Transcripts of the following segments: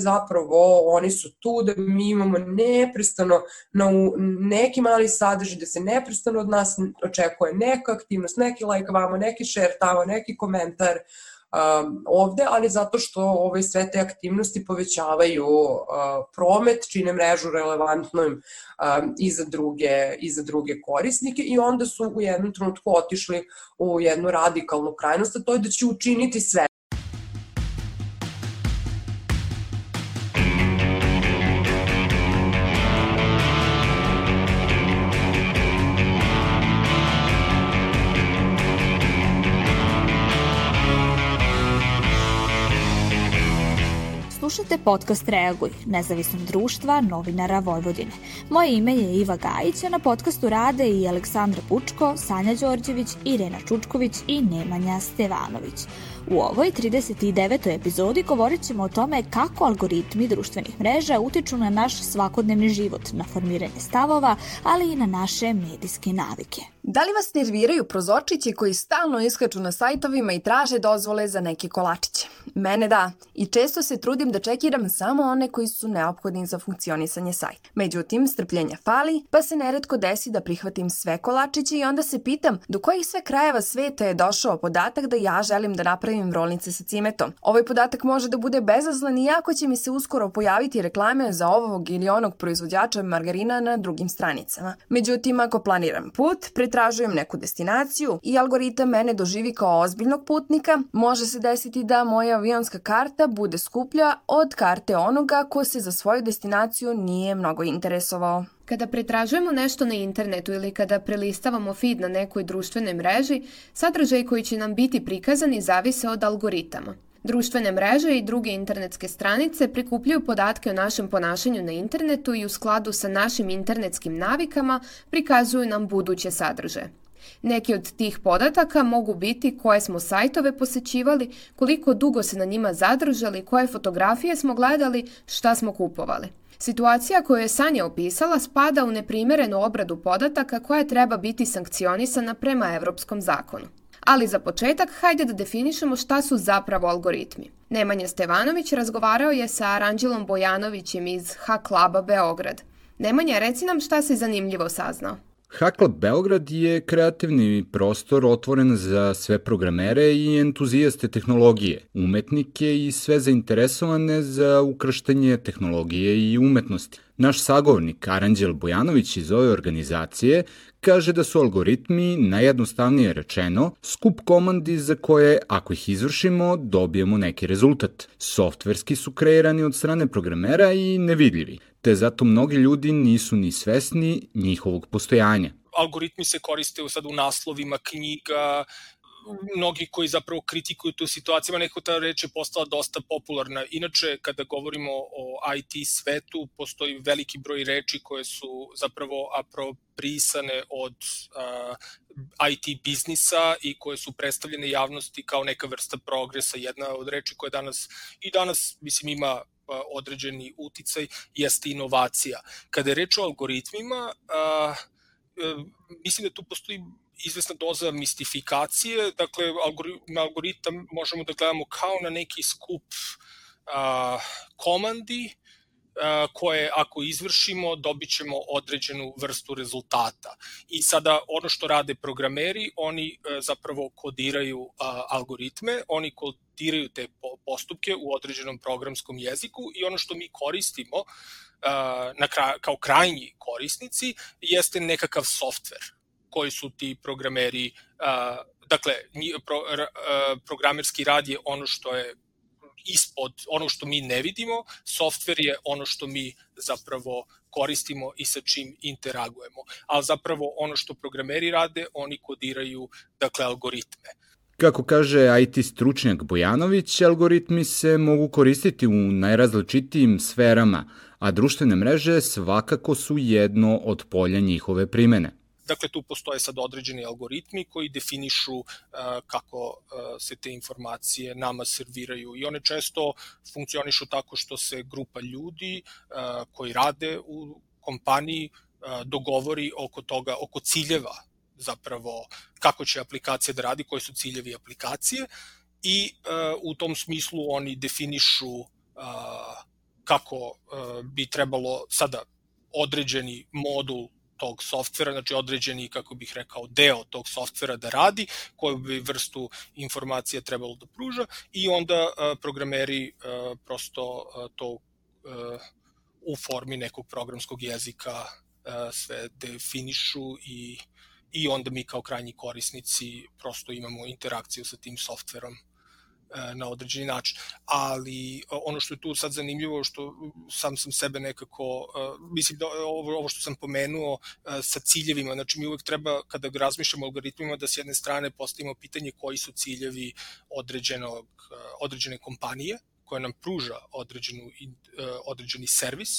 zapravo oni su tu da mi imamo neprestano na neki mali sadržaj, da se neprestano od nas očekuje neka aktivnost, neki like vamo, neki share tamo, neki komentar, um, ovde, ali zato što ovaj, sve te aktivnosti povećavaju uh, promet, čine mrežu relevantnom um, i, za druge, i za druge korisnike i onda su u jednom trenutku otišli u jednu radikalnu krajnost, a to je da će učiniti sve podcast Reaguj, nezavisnog društva novinara Vojvodine. Moje ime je Iva Gajić, a na podcastu rade i Aleksandra Pučko, Sanja Đorđević, Irena Čučković i Nemanja Stevanović. U ovoj 39. epizodi govorit ćemo o tome kako algoritmi društvenih mreža utiču na naš svakodnevni život, na formiranje stavova, ali i na naše medijske navike. Da li vas nerviraju prozorčići koji stalno iskaču na sajtovima i traže dozvole za neke kolačiće? Mene da, i često se trudim da čekiram samo one koji su neophodni za funkcionisanje sajta. Međutim, strpljenja fali, pa se neretko desi da prihvatim sve kolačiće i onda se pitam do kojih sve krajeva sveta je došao podatak da ja želim da napravim rolnice sa cimetom. Ovaj podatak može da bude bezazlan i ako će mi se uskoro pojaviti reklame za ovog ili onog proizvođača margarina na drugim stranicama. Međutim, ako planiram put, pretražujem neku destinaciju i algoritam mene doživi kao ozbiljnog putnika, može se desiti da moja avionska karta bude skuplja od karte onoga ko se za svoju destinaciju nije mnogo interesovao. Kada pretražujemo nešto na internetu ili kada prelistavamo feed na nekoj društvenoj mreži, sadržaj koji će nam biti prikazani zavise od algoritama. Društvene mreže i druge internetske stranice prikupljaju podatke o našem ponašanju na internetu i u skladu sa našim internetskim navikama prikazuju nam buduće sadržaje. Neki od tih podataka mogu biti koje smo sajtove posećivali, koliko dugo se na njima zadržali, koje fotografije smo gledali, šta smo kupovali. Situacija koju je Sanja opisala spada u neprimerenu obradu podataka koja treba biti sankcionisana prema evropskom zakonu. Ali za početak hajde da definišemo šta su zapravo algoritmi. Nemanja Stevanović razgovarao je sa Aranđelom Bojanovićem iz H-Klaba Beograd. Nemanja, reci nam šta si zanimljivo saznao. Hacklab Beograd je kreativni prostor otvoren za sve programere i entuzijaste tehnologije, umetnike i sve zainteresovane za ukrštanje tehnologije i umetnosti. Naš sagovornik Aranđel Bojanović iz ove organizacije kaže da su algoritmi, najjednostavnije rečeno, skup komandi za koje, ako ih izvršimo, dobijemo neki rezultat. Softverski su kreirani od strane programera i nevidljivi te zato mnogi ljudi nisu ni svesni njihovog postojanja. Algoritmi se koriste sad u naslovima knjiga, mnogi koji zapravo kritikuju tu situaciju, neko ta reč je postala dosta popularna. Inače, kada govorimo o IT svetu, postoji veliki broj reči koje su zapravo aproprisane od uh, IT biznisa i koje su predstavljene javnosti kao neka vrsta progresa. Jedna od reči koja danas i danas, mislim, ima određeni uticaj jeste inovacija. Kada je reč o algoritmima, e, mislim da tu postoji izvesna doza mistifikacije, dakle na algoritam možemo da gledamo kao na neki skup a, komandi koje ako izvršimo dobit ćemo određenu vrstu rezultata. I sada ono što rade programeri, oni e, zapravo kodiraju algoritme, oni kodiraju te postupke u određenom programskom jeziku i ono što mi koristimo na kraj, kao krajnji korisnici jeste nekakav softver koji su ti programeri dakle programerski rad je ono što je ispod ono što mi ne vidimo, softver je ono što mi zapravo koristimo i sa čim interagujemo. Ali zapravo ono što programeri rade, oni kodiraju dakle algoritme. Kako kaže IT stručnjak Bojanović, algoritmi se mogu koristiti u najrazličitijim sferama, a društvene mreže svakako su jedno od polja njihove primene. Dakle, tu postoje sad određeni algoritmi koji definišu uh, kako uh, se te informacije nama serviraju. I one često funkcionišu tako što se grupa ljudi uh, koji rade u kompaniji dogovori oko toga, oko ciljeva zapravo kako će aplikacija da radi, koji su ciljevi aplikacije i u tom smislu oni definišu kako bi trebalo sada određeni modul tog softvera, znači određeni, kako bih rekao, deo tog softvera da radi, koju bi vrstu informacija trebalo da pruža i onda programeri prosto to u formi nekog programskog jezika sve definišu i, i onda mi kao krajnji korisnici prosto imamo interakciju sa tim softverom. E, na određeni način. Ali e, ono što je tu sad zanimljivo, što sam sam sebe nekako, e, mislim da ovo, ovo što sam pomenuo sa ciljevima, znači mi uvek treba kada razmišljamo o algoritmima da s jedne strane postavimo pitanje koji su ciljevi određenog, određene kompanije koja nam pruža određenu, određeni servis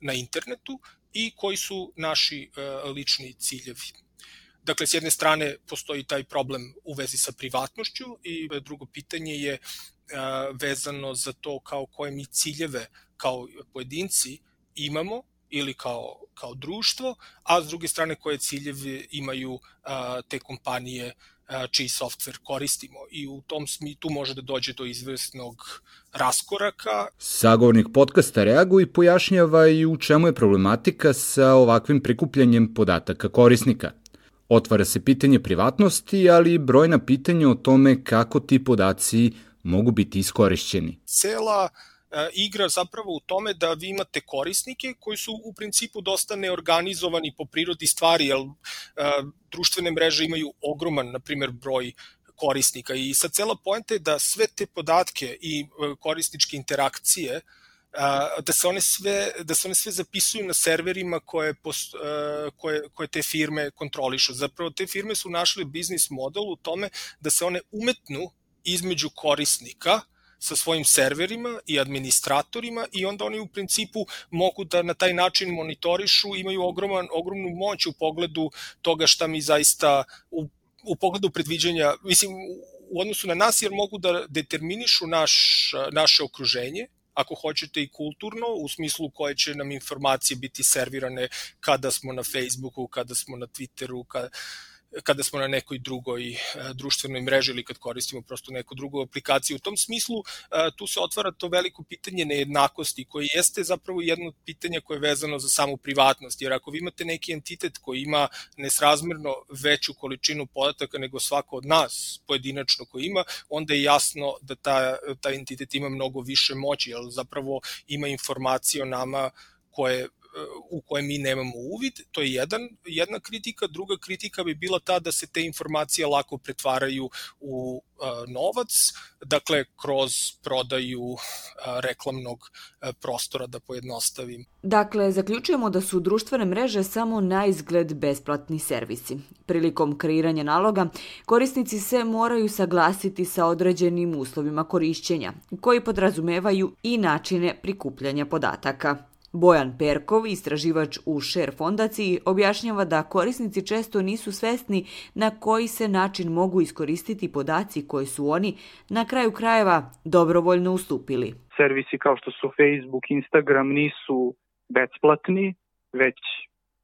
na internetu i koji su naši lični ciljevi Dakle, s jedne strane postoji taj problem u vezi sa privatnošću i drugo pitanje je vezano za to kao koje mi ciljeve kao pojedinci imamo ili kao, kao društvo, a s druge strane koje ciljeve imaju te kompanije čiji softver koristimo i u tom smi tu može da dođe do izvesnog raskoraka. Sagovornik podcasta reaguje i pojašnjava i u čemu je problematika sa ovakvim prikupljanjem podataka korisnika. Otvara se pitanje privatnosti, ali i brojna pitanja o tome kako ti podaci mogu biti iskorišćeni. Cela e, igra zapravo u tome da vi imate korisnike koji su u principu dosta neorganizovani po prirodi stvari, jer e, društvene mreže imaju ogroman, na primjer, broj korisnika i sad cela poenta je da sve te podatke i e, korisničke interakcije uh, da se one sve da se one sve zapisuju na serverima koje post, koje koje te firme kontrolišu. Zapravo te firme su našle biznis model u tome da se one umetnu između korisnika sa svojim serverima i administratorima i onda oni u principu mogu da na taj način monitorišu, imaju ogroman, ogromnu moć u pogledu toga šta mi zaista u, u pogledu predviđanja, mislim u odnosu na nas jer mogu da determinišu naš, naše okruženje, ako hoćete i kulturno, u smislu koje će nam informacije biti servirane kada smo na Facebooku, kada smo na Twitteru, kada, kada smo na nekoj drugoj e, društvenoj mreži ili kad koristimo prosto neku drugu aplikaciju. U tom smislu e, tu se otvara to veliko pitanje nejednakosti koje jeste zapravo jedno od pitanja koje je vezano za samu privatnost, jer ako vi imate neki entitet koji ima nesrazmerno veću količinu podataka nego svako od nas pojedinačno koji ima, onda je jasno da ta, ta entitet ima mnogo više moći, jer zapravo ima informacije o nama koje u koje mi nemamo uvid, to je jedan, jedna kritika. Druga kritika bi bila ta da se te informacije lako pretvaraju u novac, dakle kroz prodaju reklamnog prostora da pojednostavim. Dakle, zaključujemo da su društvene mreže samo na izgled besplatni servisi. Prilikom kreiranja naloga, korisnici se moraju saglasiti sa određenim uslovima korišćenja, koji podrazumevaju i načine prikupljanja podataka. Bojan Perkov, istraživač u Share fondaciji, objašnjava da korisnici često nisu svesni na koji se način mogu iskoristiti podaci koje su oni na kraju krajeva dobrovoljno ustupili. Servisi kao što su Facebook, Instagram nisu besplatni, već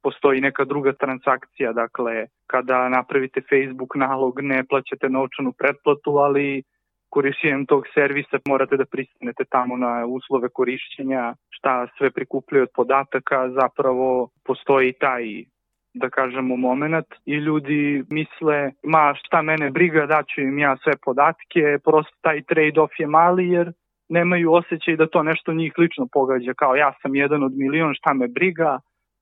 postoji neka druga transakcija, dakle kada napravite Facebook nalog ne plaćate novčanu pretplatu, ali korišćenjem tog servisa morate da pristanete tamo na uslove korišćenja, šta sve prikupljaju od podataka, zapravo postoji taj da kažemo, moment i ljudi misle, ma šta mene briga, daću im ja sve podatke, prosto taj trade-off je mali jer nemaju osjećaj da to nešto njih lično pogađa, kao ja sam jedan od milion, šta me briga,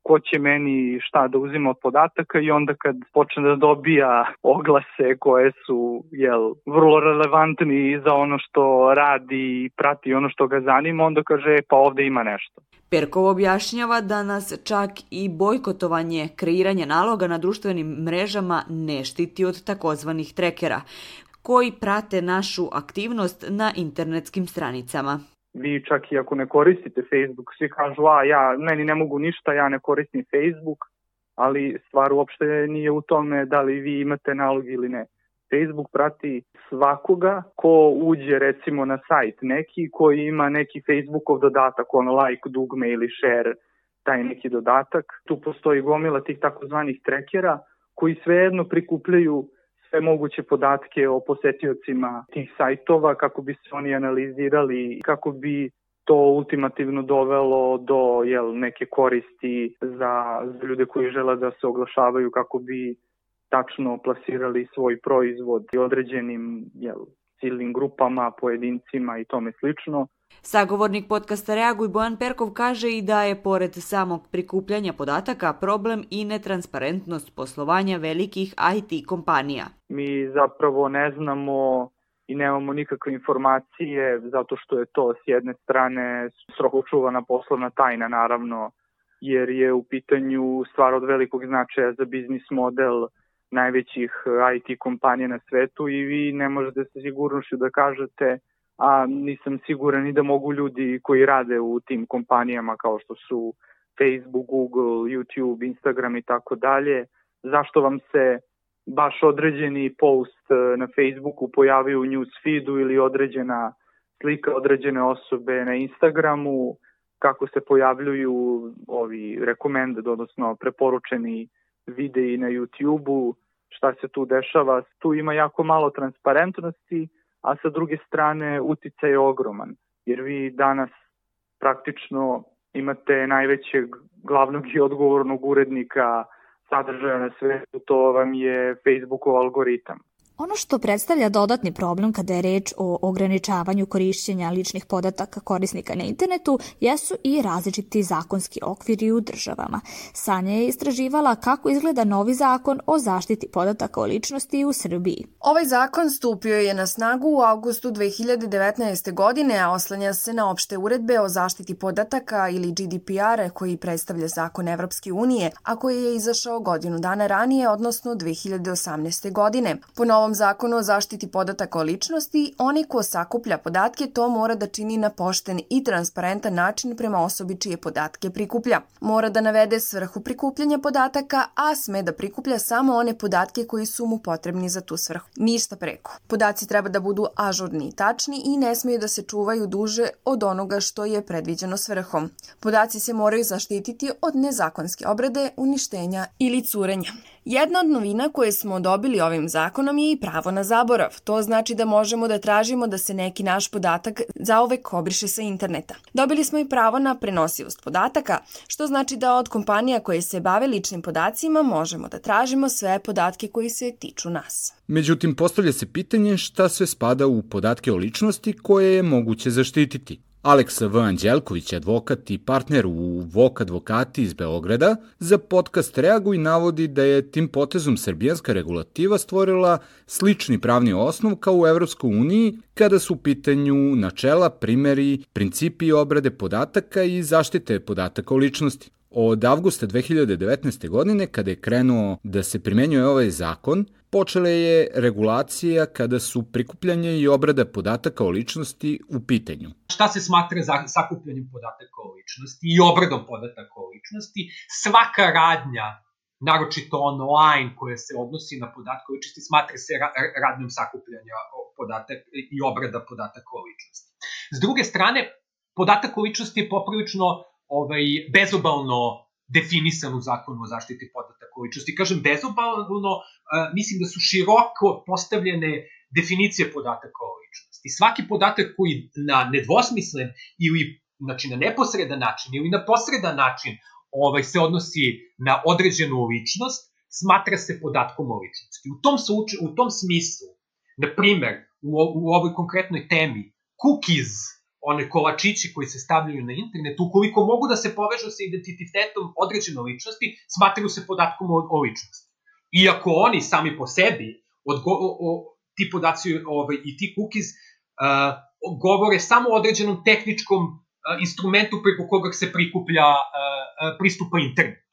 ko će meni šta da uzima od podataka i onda kad počne da dobija oglase koje su jel, vrlo relevantni za ono što radi i prati ono što ga zanima, onda kaže e, pa ovde ima nešto. Perkov objašnjava da nas čak i bojkotovanje kreiranja naloga na društvenim mrežama ne štiti od takozvanih trekera, koji prate našu aktivnost na internetskim stranicama vi čak i ako ne koristite Facebook, svi kažu, a ja, meni ne mogu ništa, ja ne koristim Facebook, ali stvar uopšte nije u tome da li vi imate nalog ili ne. Facebook prati svakoga ko uđe recimo na sajt neki koji ima neki Facebookov dodatak, ono like, dugme ili share, taj neki dodatak. Tu postoji gomila tih takozvanih trekera koji svejedno prikupljaju sve moguće podatke o posetiocima tih sajtova kako bi se oni analizirali, kako bi to ultimativno dovelo do jel, neke koristi za, za ljude koji žele da se oglašavaju kako bi tačno plasirali svoj proizvod i određenim jel, ciljnim grupama, pojedincima i tome slično. Sagovornik podcasta Reaguj Bojan Perkov kaže i da je pored samog prikupljanja podataka problem i netransparentnost poslovanja velikih IT kompanija. Mi zapravo ne znamo i nemamo nikakve informacije zato što je to s jedne strane strogo čuvana poslovna tajna naravno jer je u pitanju stvar od velikog značaja za biznis model najvećih IT kompanija na svetu i vi ne možete sa sigurnošću da kažete a nisam siguran ni da mogu ljudi koji rade u tim kompanijama kao što su Facebook, Google, YouTube, Instagram i tako dalje, zašto vam se baš određeni post e, na Facebooku pojavio u news feedu ili određena slika određene osobe na Instagramu, kako se pojavljuju ovi recommended, odnosno preporučeni videi na YouTubeu, šta se tu dešava. Tu ima jako malo transparentnosti, a sa druge strane uticaj je ogroman, jer vi danas praktično imate najvećeg glavnog i odgovornog urednika sadržaja na svetu, to vam je Facebookov algoritam. Ono što predstavlja dodatni problem kada je reč o ograničavanju korišćenja ličnih podataka korisnika na internetu jesu i različiti zakonski okviri u državama. Sanja je istraživala kako izgleda novi zakon o zaštiti podataka o ličnosti u Srbiji. Ovaj zakon stupio je na snagu u avgustu 2019. godine, a oslanja se na opšte uredbe o zaštiti podataka ili GDPR koji predstavlja zakon Evropske unije, a koji je izašao godinu dana ranije, odnosno 2018. godine. Po novom zakonu o zaštiti podataka o ličnosti, onaj ko sakuplja podatke to mora da čini na pošten i transparentan način prema osobi čije podatke prikuplja. Mora da navede svrhu prikupljanja podataka, a sme da prikuplja samo one podatke koji su mu potrebni za tu svrhu. Ništa preko. Podaci treba da budu ažurni i tačni i ne smeju da se čuvaju duže od onoga što je predviđeno svrhom. Podaci se moraju zaštititi od nezakonske obrade, uništenja ili curenja. Jedna od novina koje smo dobili ovim zakonom je i pravo na zaborav. To znači da možemo da tražimo da se neki naš podatak zaovek obriše sa interneta. Dobili smo i pravo na prenosivost podataka, što znači da od kompanija koje se bave ličnim podacima možemo da tražimo sve podatke koji se tiču nas. Međutim, postavlja se pitanje šta sve spada u podatke o ličnosti koje je moguće zaštititi. Aleksa V. Anđelković, advokat i partner u VOK advokati iz Beograda, za podcast Reaguj navodi da je tim potezom srbijanska regulativa stvorila slični pravni osnov kao u Evropskoj uniji kada su u pitanju načela, primeri, principi obrade podataka i zaštite podataka o ličnosti. Od avgusta 2019. godine, kada je krenuo da se primenjuje ovaj zakon, počele je regulacija kada su prikupljanje i obrada podataka o ličnosti u pitanju. Šta se smatra za sakupljanjem podataka o ličnosti i obradom podataka o ličnosti? Svaka radnja naročito online koja se odnosi na podatke o ličnosti, smatra se radnjom sakupljanja podataka i obrada podataka o ličnosti. S druge strane, podatak o ličnosti je poprilično ovaj, bezobalno definisan u zakonu o zaštiti podataka o ličnosti. Kažem bezobalno, mislim da su široko postavljene definicije podataka o ličnosti. Svaki podatak koji na nedvosmislen ili znači na neposredan način ili na posredan način ovaj se odnosi na određenu ličnost, smatra se podatkom o ličnosti. U tom, slučaju, u tom smislu, na primer, u, u ovoj konkretnoj temi, cookies one kolačići koji se stavljaju na internet, ukoliko mogu da se povežu sa identitetom određene ličnosti, smatraju se podatkom o, o ličnosti. Iako oni sami po sebi, odgo, o, o, ti podaci ovaj, i ti cookies, uh, govore samo o određenom tehničkom uh, instrumentu preko koga se prikuplja uh, uh, pristupa internetu.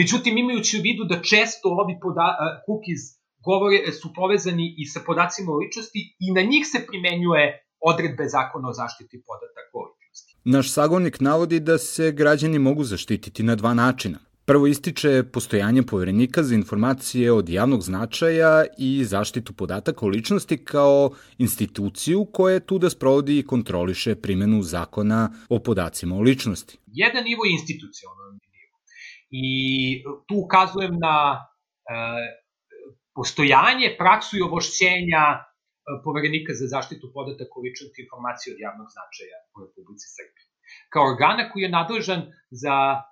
Međutim, imajući u vidu da često ovi poda, uh, cookies govore, su povezani i sa podacima o ličnosti i na njih se primenjuje odredbe zakona o zaštiti podataka o ličnosti. Naš sagovornik navodi da se građani mogu zaštititi na dva načina. Prvo ističe postojanje poverenika za informacije od javnog značaja i zaštitu podataka o ličnosti kao instituciju koja je tu da sprovodi i kontroliše primenu zakona o podacima o ličnosti. Jedan nivo je institucionalni nivo. I tu ukazujem na e, postojanje, praksu i ovošćenja poverenika za zaštitu podataka o ličnosti informacije od javnog značaja u Republici Srbiji. Kao organa koji je nadležan za e,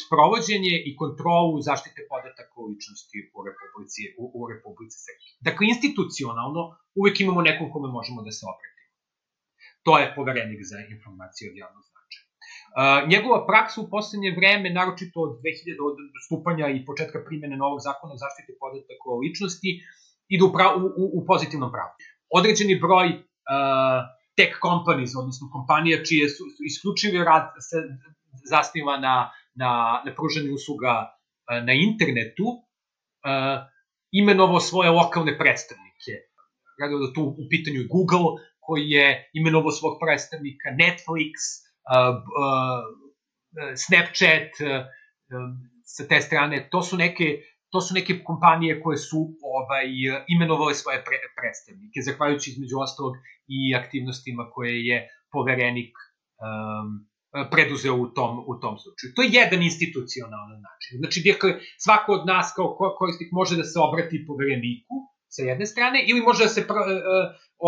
sprovođenje i kontrolu zaštite podataka o ličnosti u Republici, u, u Republici Srbiji. Dakle, institucionalno uvek imamo nekom kome možemo da se obratimo. To je poverenik za informacije od javnog značaja. Uh, njegova praksa u poslednje vreme, naročito od 2000 od stupanja i početka primjene novog zakona o zaštiti podataka o ličnosti, ide u, prav, u, u, u pozitivnom pravu. Određeni broj uh, tech companies, odnosno kompanija čije su, su isključivi rad se zasniva na, na, na pružanju usluga uh, na internetu, uh, imenovao svoje lokalne predstavnike. Radio da tu u pitanju je Google, koji je imenovao svog predstavnika, Netflix, uh, uh, Snapchat, uh, sa te strane, to su neke to su neke kompanije koje su ovaj imenovale svoje pre, predstavnike, zahvaljujući između ostalog i aktivnostima koje je poverenik um, preduzeo u tom, u tom slučaju. To je jedan institucionalan način. Znači, dakle, svako od nas kao korisnik može da se obrati povereniku sa jedne strane ili može da se pr, uh,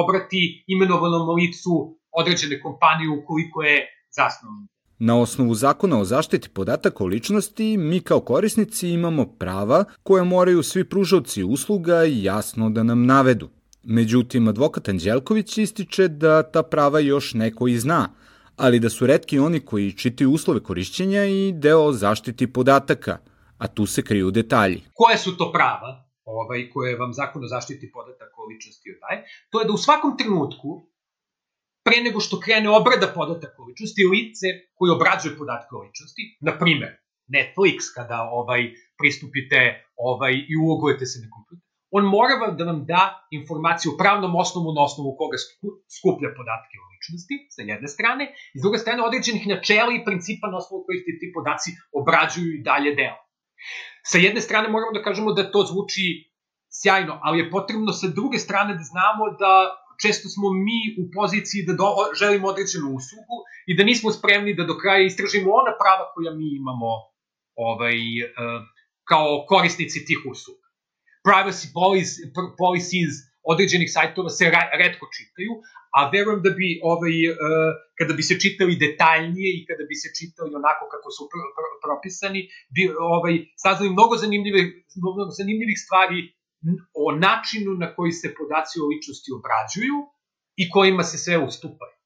obrati imenovanom licu određene kompanije ukoliko je zasnovan Na osnovu zakona o zaštiti podataka o ličnosti, mi kao korisnici imamo prava koje moraju svi pružavci usluga jasno da nam navedu. Međutim, advokat Anđelković ističe da ta prava još neko i zna, ali da su redki oni koji čitaju uslove korišćenja i deo zaštiti podataka, a tu se kriju detalji. Koje su to prava ovaj, koje vam zakon o zaštiti podataka o ličnosti daje? To je da u svakom trenutku pre nego što krene obrada podataka o ličnosti, lice koji obrađuje podatke o ličnosti, na primer, Netflix, kada ovaj pristupite ovaj, i ulogujete se na kompjuter, on mora da vam da informaciju o pravnom osnovu na osnovu koga skuplja podatke o ličnosti, sa jedne strane, i s druge strane određenih načela i principa na osnovu kojih ti podaci obrađuju i dalje deo. Sa jedne strane moramo da kažemo da to zvuči sjajno, ali je potrebno sa druge strane da znamo da često smo mi u poziciji da do, želimo određenu uslugu i da nismo spremni da do kraja istražimo ona prava koja mi imamo ovaj, uh, kao korisnici tih usluga. Privacy policies određenih sajtova se redko čitaju, a verujem da bi ovaj, uh, kada bi se čitali detaljnije i kada bi se čitali onako kako su pr pr propisani, bi ovaj, saznali mnogo zanimljivih, mnogo zanimljivih stvari o načinu na koji se podaci o ličnosti obrađuju i kojima se sve ustupaju.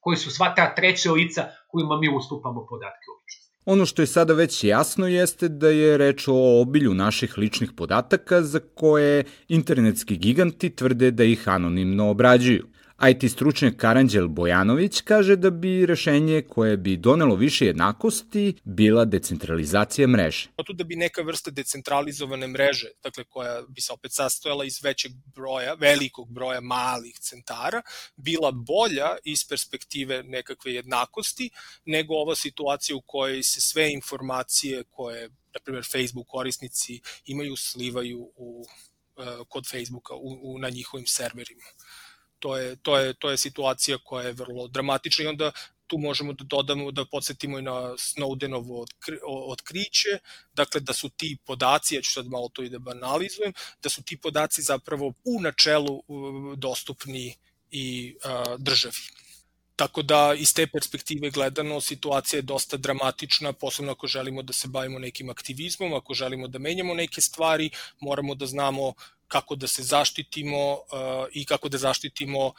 Koji su sva ta treća lica kojima mi ustupamo podatke o ličnosti. Ono što je sada već jasno jeste da je reč o obilju naših ličnih podataka za koje internetski giganti tvrde da ih anonimno obrađuju. IT stručnjak Karanđel Bojanović kaže da bi rešenje koje bi donelo više jednakosti bila decentralizacija mreže. Tu da bi neka vrsta decentralizovane mreže, dakle koja bi se opet sastojala iz većeg broja, velikog broja malih centara, bila bolja iz perspektive nekakve jednakosti nego ova situacija u kojoj se sve informacije koje, na primjer, Facebook korisnici imaju slivaju u, uh, kod Facebooka u, u, na njihovim serverima to je, to je, to je situacija koja je vrlo dramatična i onda tu možemo da dodamo, da podsjetimo i na Snowdenovo otkriće, dakle da su ti podaci, ja ću sad malo to i da banalizujem, da su ti podaci zapravo u načelu dostupni i a, državi. Tako da iz te perspektive gledano situacija je dosta dramatična, posebno ako želimo da se bavimo nekim aktivizmom, ako želimo da menjamo neke stvari, moramo da znamo kako da se zaštitimo uh, i kako da zaštitimo uh,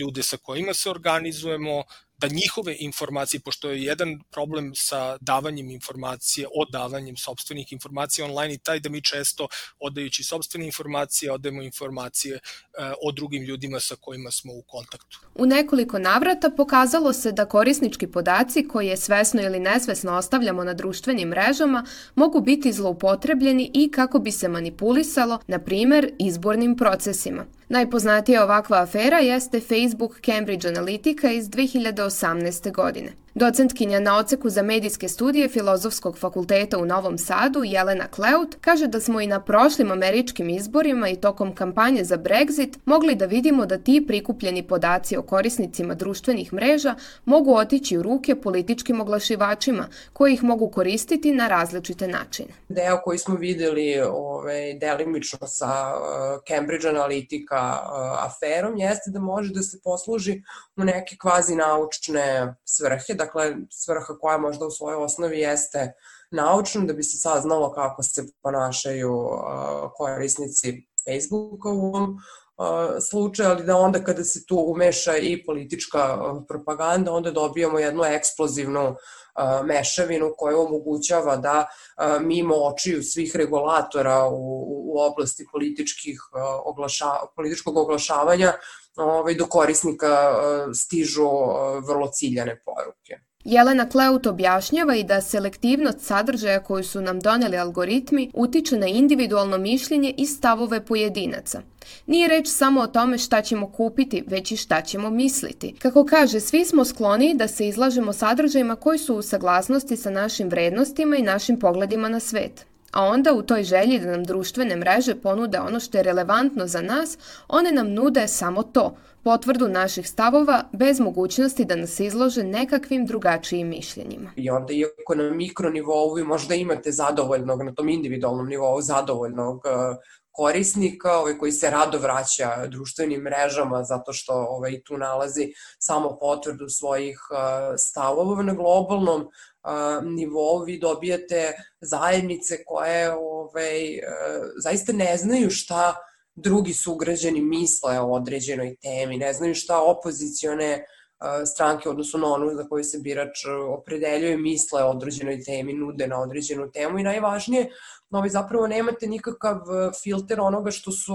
ljude sa kojima se organizujemo, da njihove informacije, pošto je jedan problem sa davanjem informacije, odavanjem sobstvenih informacija online i taj da mi često odajući sobstvene informacije, odajemo informacije e, o drugim ljudima sa kojima smo u kontaktu. U nekoliko navrata pokazalo se da korisnički podaci koje svesno ili nesvesno ostavljamo na društvenim mrežama mogu biti zloupotrebljeni i kako bi se manipulisalo, na primer, izbornim procesima. Najpoznatija ovakva afera jeste Facebook Cambridge Analytica iz 2018. godine. Docentkinja na oceku za medijske studije Filozofskog fakulteta u Novom Sadu, Jelena Kleut, kaže da smo i na prošlim američkim izborima i tokom kampanje za Brexit mogli da vidimo da ti prikupljeni podaci o korisnicima društvenih mreža mogu otići u ruke političkim oglašivačima koji ih mogu koristiti na različite načine. Deo koji smo videli ovaj, delimično sa uh, Cambridge Analytica uh, aferom jeste da može da se posluži u neke kvazi naučne svrhe, dakle svrha koja možda u svojoj osnovi jeste naučna da bi se saznalo kako se ponašaju korisnici Facebooka u ovom slučaju, ali da onda kada se tu umeša i politička propaganda, onda dobijamo jednu eksplozivnu mešavinu koja omogućava da mimo očiju svih regulatora u, u oblasti političkih oglaša, političkog oglašavanja ovaj, do korisnika stižu vrlo ciljane poruke. Jelena Kleut objašnjava i da selektivnost sadržaja koju su nam doneli algoritmi utiče na individualno mišljenje i stavove pojedinaca. Nije reč samo o tome šta ćemo kupiti, već i šta ćemo misliti. Kako kaže, svi smo skloni da se izlažemo sadržajima koji su u saglasnosti sa našim vrednostima i našim pogledima na svet. A onda u toj želji da nam društvene mreže ponude ono što je relevantno za nas, one nam nude samo to, potvrdu naših stavova bez mogućnosti da nas izlože nekakvim drugačijim mišljenjima. I onda iako na mikronivou vi možda imate zadovoljnog, na tom individualnom nivou zadovoljnog uh, korisnika ovaj, koji se rado vraća društvenim mrežama zato što ovaj, tu nalazi samo potvrdu svojih uh, stavova na globalnom nivou vi dobijate zajednice koje ovaj, uh, zaista ne znaju šta drugi sugrađani misle o određenoj temi, ne znaju šta opozicione stranke, odnosno na onu za koju se birač opredeljuje, misle o određenoj temi, nude na određenu temu i najvažnije, no vi zapravo nemate nikakav filter onoga što su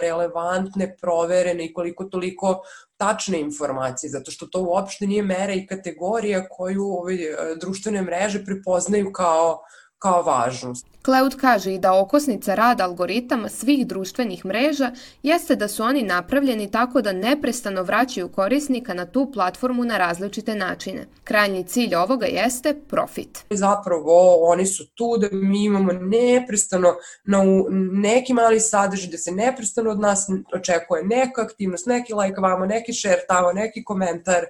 relevantne, proverene i koliko toliko tačne informacije, zato što to uopšte nije mera i kategorija koju ove društvene mreže prepoznaju kao kao važnost. Cloud kaže i da okosnica rada algoritama svih društvenih mreža jeste da su oni napravljeni tako da neprestano vraćaju korisnika na tu platformu na različite načine. Krajnji cilj ovoga jeste profit. Zapravo oni su tu da mi imamo neprestano na neki mali sadržaj, da se neprestano od nas očekuje neka aktivnost, neki like vamo, neki share tamo, neki komentar,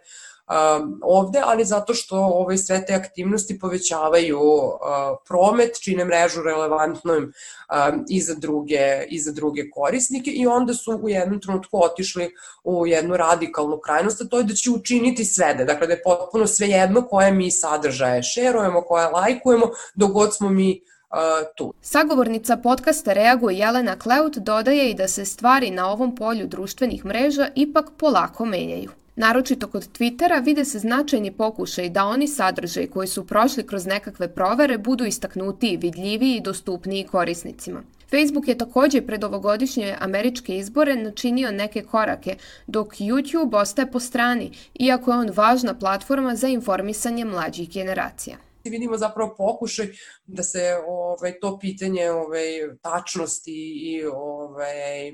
ovde, ali zato što ove sve te aktivnosti povećavaju uh, promet, čine mrežu relevantnom um, i, za druge, i za druge korisnike i onda su u jednom trenutku otišli u jednu radikalnu krajnost, a to je da će učiniti sve, da, dakle da je potpuno sve jedno koje mi sadržaje šerujemo, koje lajkujemo, dok god smo mi Uh, tu. Sagovornica podcasta Reaguje Jelena Kleut dodaje i da se stvari na ovom polju društvenih mreža ipak polako menjaju. Naročito kod Twittera vide se značajni pokušaj da oni sadržaj koji su prošli kroz nekakve provere budu istaknutiji, vidljiviji i dostupniji korisnicima. Facebook je takođe pred ovogodišnje američke izbore načinio neke korake, dok YouTube ostaje po strani, iako je on važna platforma za informisanje mlađih generacija vidimo zapravo pokušaj da se ovaj to pitanje ovaj tačnosti i ovaj e,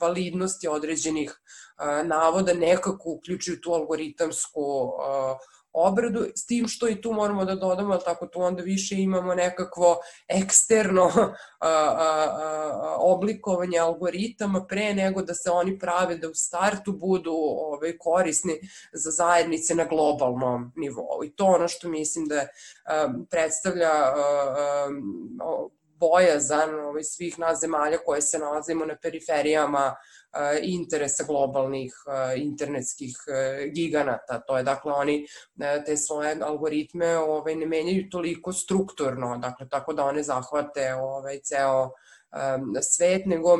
validnosti određenih e, navoda nekako uključuju tu algoritamsku e, obradu, s tim što i tu moramo da dodamo, tako tu onda više imamo nekakvo eksterno a, a, a, oblikovanje algoritama pre nego da se oni prave da u startu budu ovaj, korisni za zajednice na globalnom nivou. I to ono što mislim da a, predstavlja a, a, bojazan ovaj, svih nas zemalja koje se nalazimo na periferijama interesa globalnih internetskih giganata. To je dakle oni te svoje algoritme ovaj, ne menjaju toliko strukturno, dakle tako da one zahvate ovaj, ceo svet, nego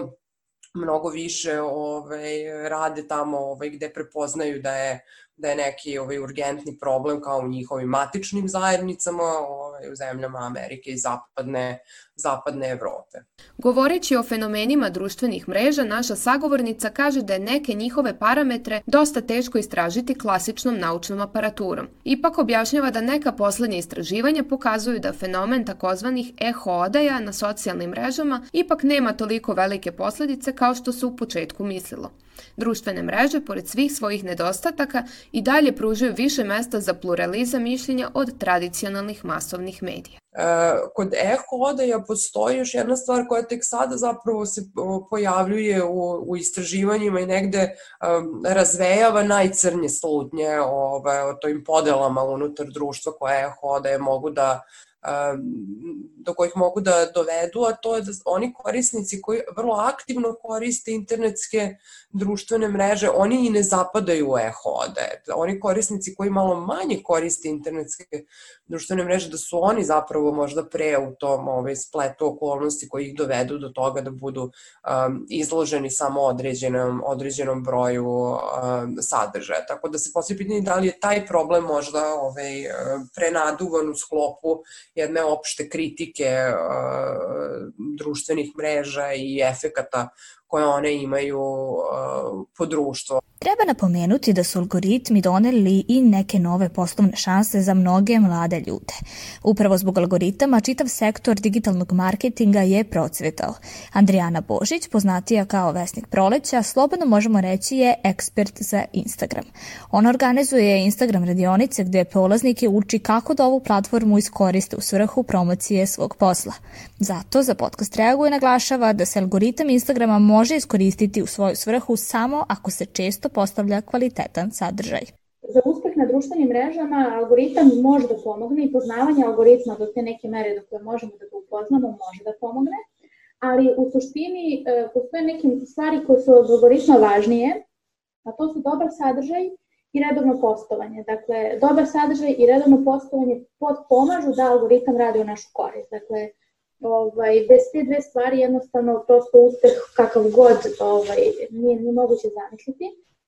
mnogo više ovaj, rade tamo ovaj, gde prepoznaju da je da je neki ovaj urgentni problem kao u njihovim matičnim zajednicama ovaj, u zemljama Amerike i zapadne, zapadne Evrope. Govoreći o fenomenima društvenih mreža, naša sagovornica kaže da je neke njihove parametre dosta teško istražiti klasičnom naučnom aparaturom. Ipak objašnjava da neka poslednja istraživanja pokazuju da fenomen takozvanih eho odaja na socijalnim mrežama ipak nema toliko velike posledice kao što se u početku mislilo. Društvene mreže, pored svih svojih nedostataka, i dalje pružaju više mesta za pluralizam mišljenja od tradicionalnih masovnih medija. E, kod e-hodaja postoji još jedna stvar koja tek sada zapravo se pojavljuje u, u istraživanjima i negde um, razvejava najcrnje slutnje ove, o tojim podelama unutar društva koje e-hodaje mogu da do kojih mogu da dovedu, a to je da oni korisnici koji vrlo aktivno koriste internetske društvene mreže, oni i ne zapadaju u e-hode. Oni korisnici koji malo manje koriste internetske društvene mreže, da su oni zapravo možda pre u tom ovaj, spletu okolnosti koji ih dovedu do toga da budu um, izloženi samo određenom, određenom broju um, sadržaja. Tako da se poslije pitanje da li je taj problem možda ovaj, prenaduvan u sklopu jedne opšte kritike društvenih mreža i efekata koje one imaju uh, po društvo. Treba napomenuti da su algoritmi doneli i neke nove poslovne šanse za mnoge mlade ljude. Upravo zbog algoritama čitav sektor digitalnog marketinga je procvetao. Andrijana Božić, poznatija kao Vesnik Proleća, slobodno možemo reći je ekspert za Instagram. Ona organizuje Instagram radionice gde polaznike uči kako da ovu platformu iskoriste u svrhu promocije svog posla. Zato za podcast reaguje naglašava da se algoritam Instagrama može iskoristiti u svoju svrhu samo ako se često postavlja kvalitetan sadržaj. Za uspeh na društvenim mrežama algoritam može da pomogne i poznavanje algoritma do te neke mere do koje možemo da ga upoznamo može da pomogne, ali u suštini e, postoje neke stvari koje su od algoritma važnije, a to su dobar sadržaj i redovno postovanje. Dakle, dobar sadržaj i redovno postovanje pomažu da algoritam radi u našu korist. Dakle, ovaj, bez te dve stvari jednostavno prosto uspeh kakav god ovaj, nije, nije moguće zamisliti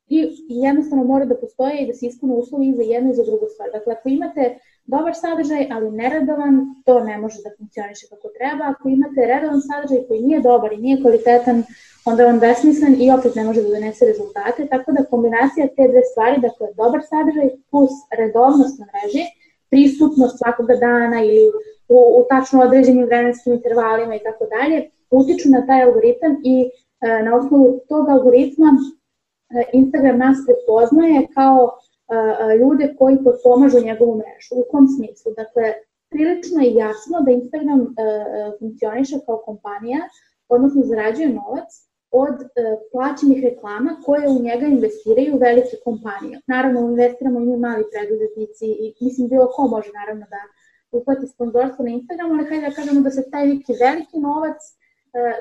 i jednostavno mora da postoje i da se ispune uslovi i za jednu i za drugu stvar. Dakle, ako imate dobar sadržaj, ali neredovan, to ne može da funkcioniše kako treba. Ako imate redovan sadržaj koji nije dobar i nije kvalitetan, onda je on besmislen i opet ne može da donese rezultate. Tako da kombinacija te dve stvari, dakle dobar sadržaj plus redovnost na mreži, pristupnost svakoga dana ili u, u tačno određenim vremenskim intervalima i tako dalje, utiču na taj algoritam i e, na osnovu tog algoritma E, Instagram nas prepoznaje kao e, e, ljude koji potpomažu njegovu mrežu. U kom smislu? Dakle, prilično je jasno da Instagram funkcioniše kao kompanija, odnosno zarađuje novac od plaćenih reklama koje u njega investiraju velike kompanije. Naravno, investiramo i mali preduzetnici i mislim bilo ko može naravno da uplati sponzorstvo na Instagramu, ali hajde da kažemo da se taj neki veliki novac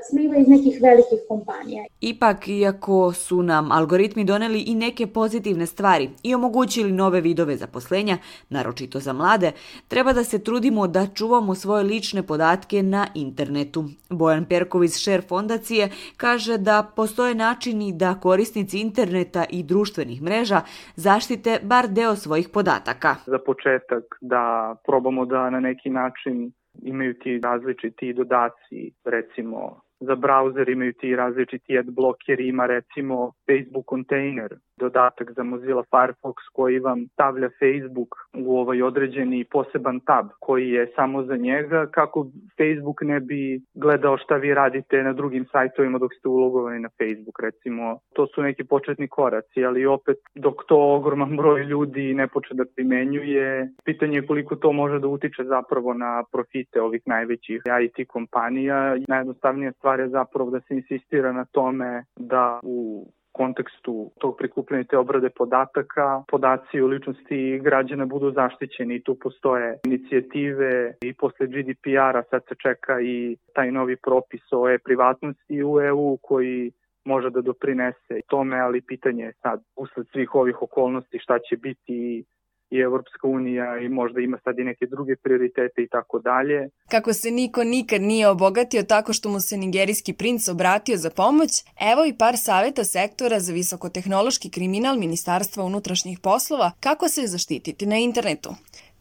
sliva iz nekih velikih kompanija. Ipak, iako su nam algoritmi doneli i neke pozitivne stvari i omogućili nove vidove zaposlenja, naročito za mlade, treba da se trudimo da čuvamo svoje lične podatke na internetu. Bojan Perković Share fondacije kaže da postoje načini da korisnici interneta i društvenih mreža zaštite bar deo svojih podataka. Za početak da probamo da na neki način imaju ti različiti dodaci, recimo za brauzer imaju ti različiti ad blocker, ima recimo Facebook container, dodatak za Mozilla Firefox koji vam stavlja Facebook u ovaj određeni poseban tab koji je samo za njega kako Facebook ne bi gledao šta vi radite na drugim sajtovima dok ste ulogovani na Facebook recimo. To su neki početni koraci, ali opet dok to ogroman broj ljudi ne počne da primenjuje, pitanje je koliko to može da utiče zapravo na profite ovih najvećih IT kompanija. Najjednostavnija stvar je zapravo da se insistira na tome da u kontekstu tog prikupljanja te obrade podataka, podaci o ličnosti građana budu zaštićeni. I tu postoje inicijative i posle GDPR-a sad se čeka i taj novi propis o e-privatnosti u EU koji može da doprinese tome, ali pitanje je sad usled svih ovih okolnosti šta će biti i Evropska unija i možda ima sad i neke druge prioritete i tako dalje. Kako se niko nikad nije obogatio tako što mu se nigerijski princ obratio za pomoć, evo i par saveta sektora za visokotehnološki kriminal Ministarstva unutrašnjih poslova kako se zaštititi na internetu.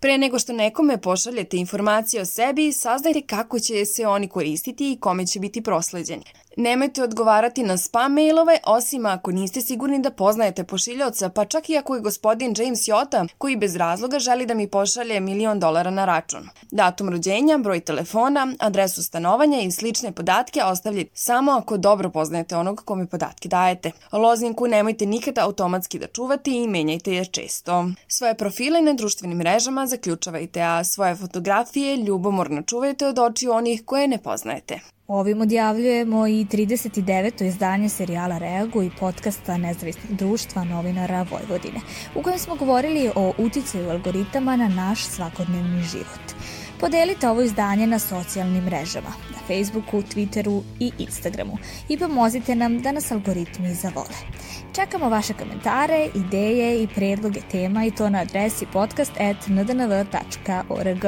Pre nego što nekome pošaljete informacije o sebi, saznajte kako će se oni koristiti i kome će biti prosleđeni. Nemojte odgovarati na spam mailove, osim ako niste sigurni da poznajete pošiljoca, pa čak i ako je gospodin James Jota, koji bez razloga želi da mi pošalje milion dolara na račun. Datum rođenja, broj telefona, adresu stanovanja i slične podatke ostavljajte samo ako dobro poznajete onog kome podatke dajete. Lozinku nemojte nikada automatski da čuvate i menjajte je često. Svoje profile na društvenim mrežama zaključavajte, a svoje fotografije ljubomorno čuvajte od očiju onih koje ne poznajete. Ovim odjavljujemo i 39. izdanje serijala Reagu i podcasta Nezavisnog društva novinara Vojvodine, u kojem smo govorili o uticaju algoritama na naš svakodnevni život. Podelite ovo izdanje na socijalnim mrežama, na Facebooku, Twitteru i Instagramu i pomozite nam da nas algoritmi zavole. Čekamo vaše komentare, ideje i predloge tema i to na adresi podcast.ndnv.org.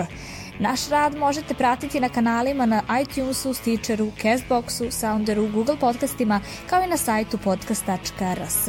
Naš rad možete pratiti na kanalima na iTunesu, Stitcheru, Castboxu, Sounderu, Google podcastima, kao i na sajtu podcast.rs.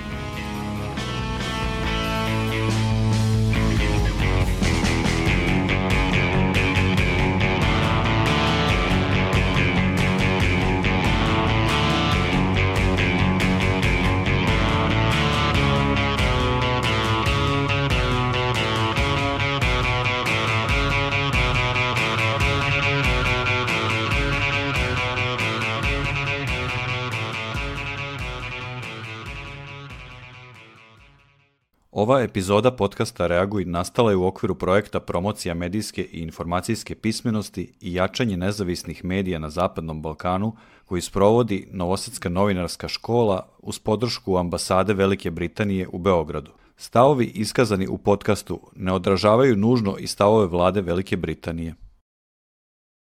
Ova epizoda podcasta Reaguj nastala je u okviru projekta promocija medijske i informacijske pismenosti i jačanje nezavisnih medija na Zapadnom Balkanu koji sprovodi Novosadska novinarska škola uz podršku ambasade Velike Britanije u Beogradu. Stavovi iskazani u podcastu ne odražavaju nužno i stavove vlade Velike Britanije.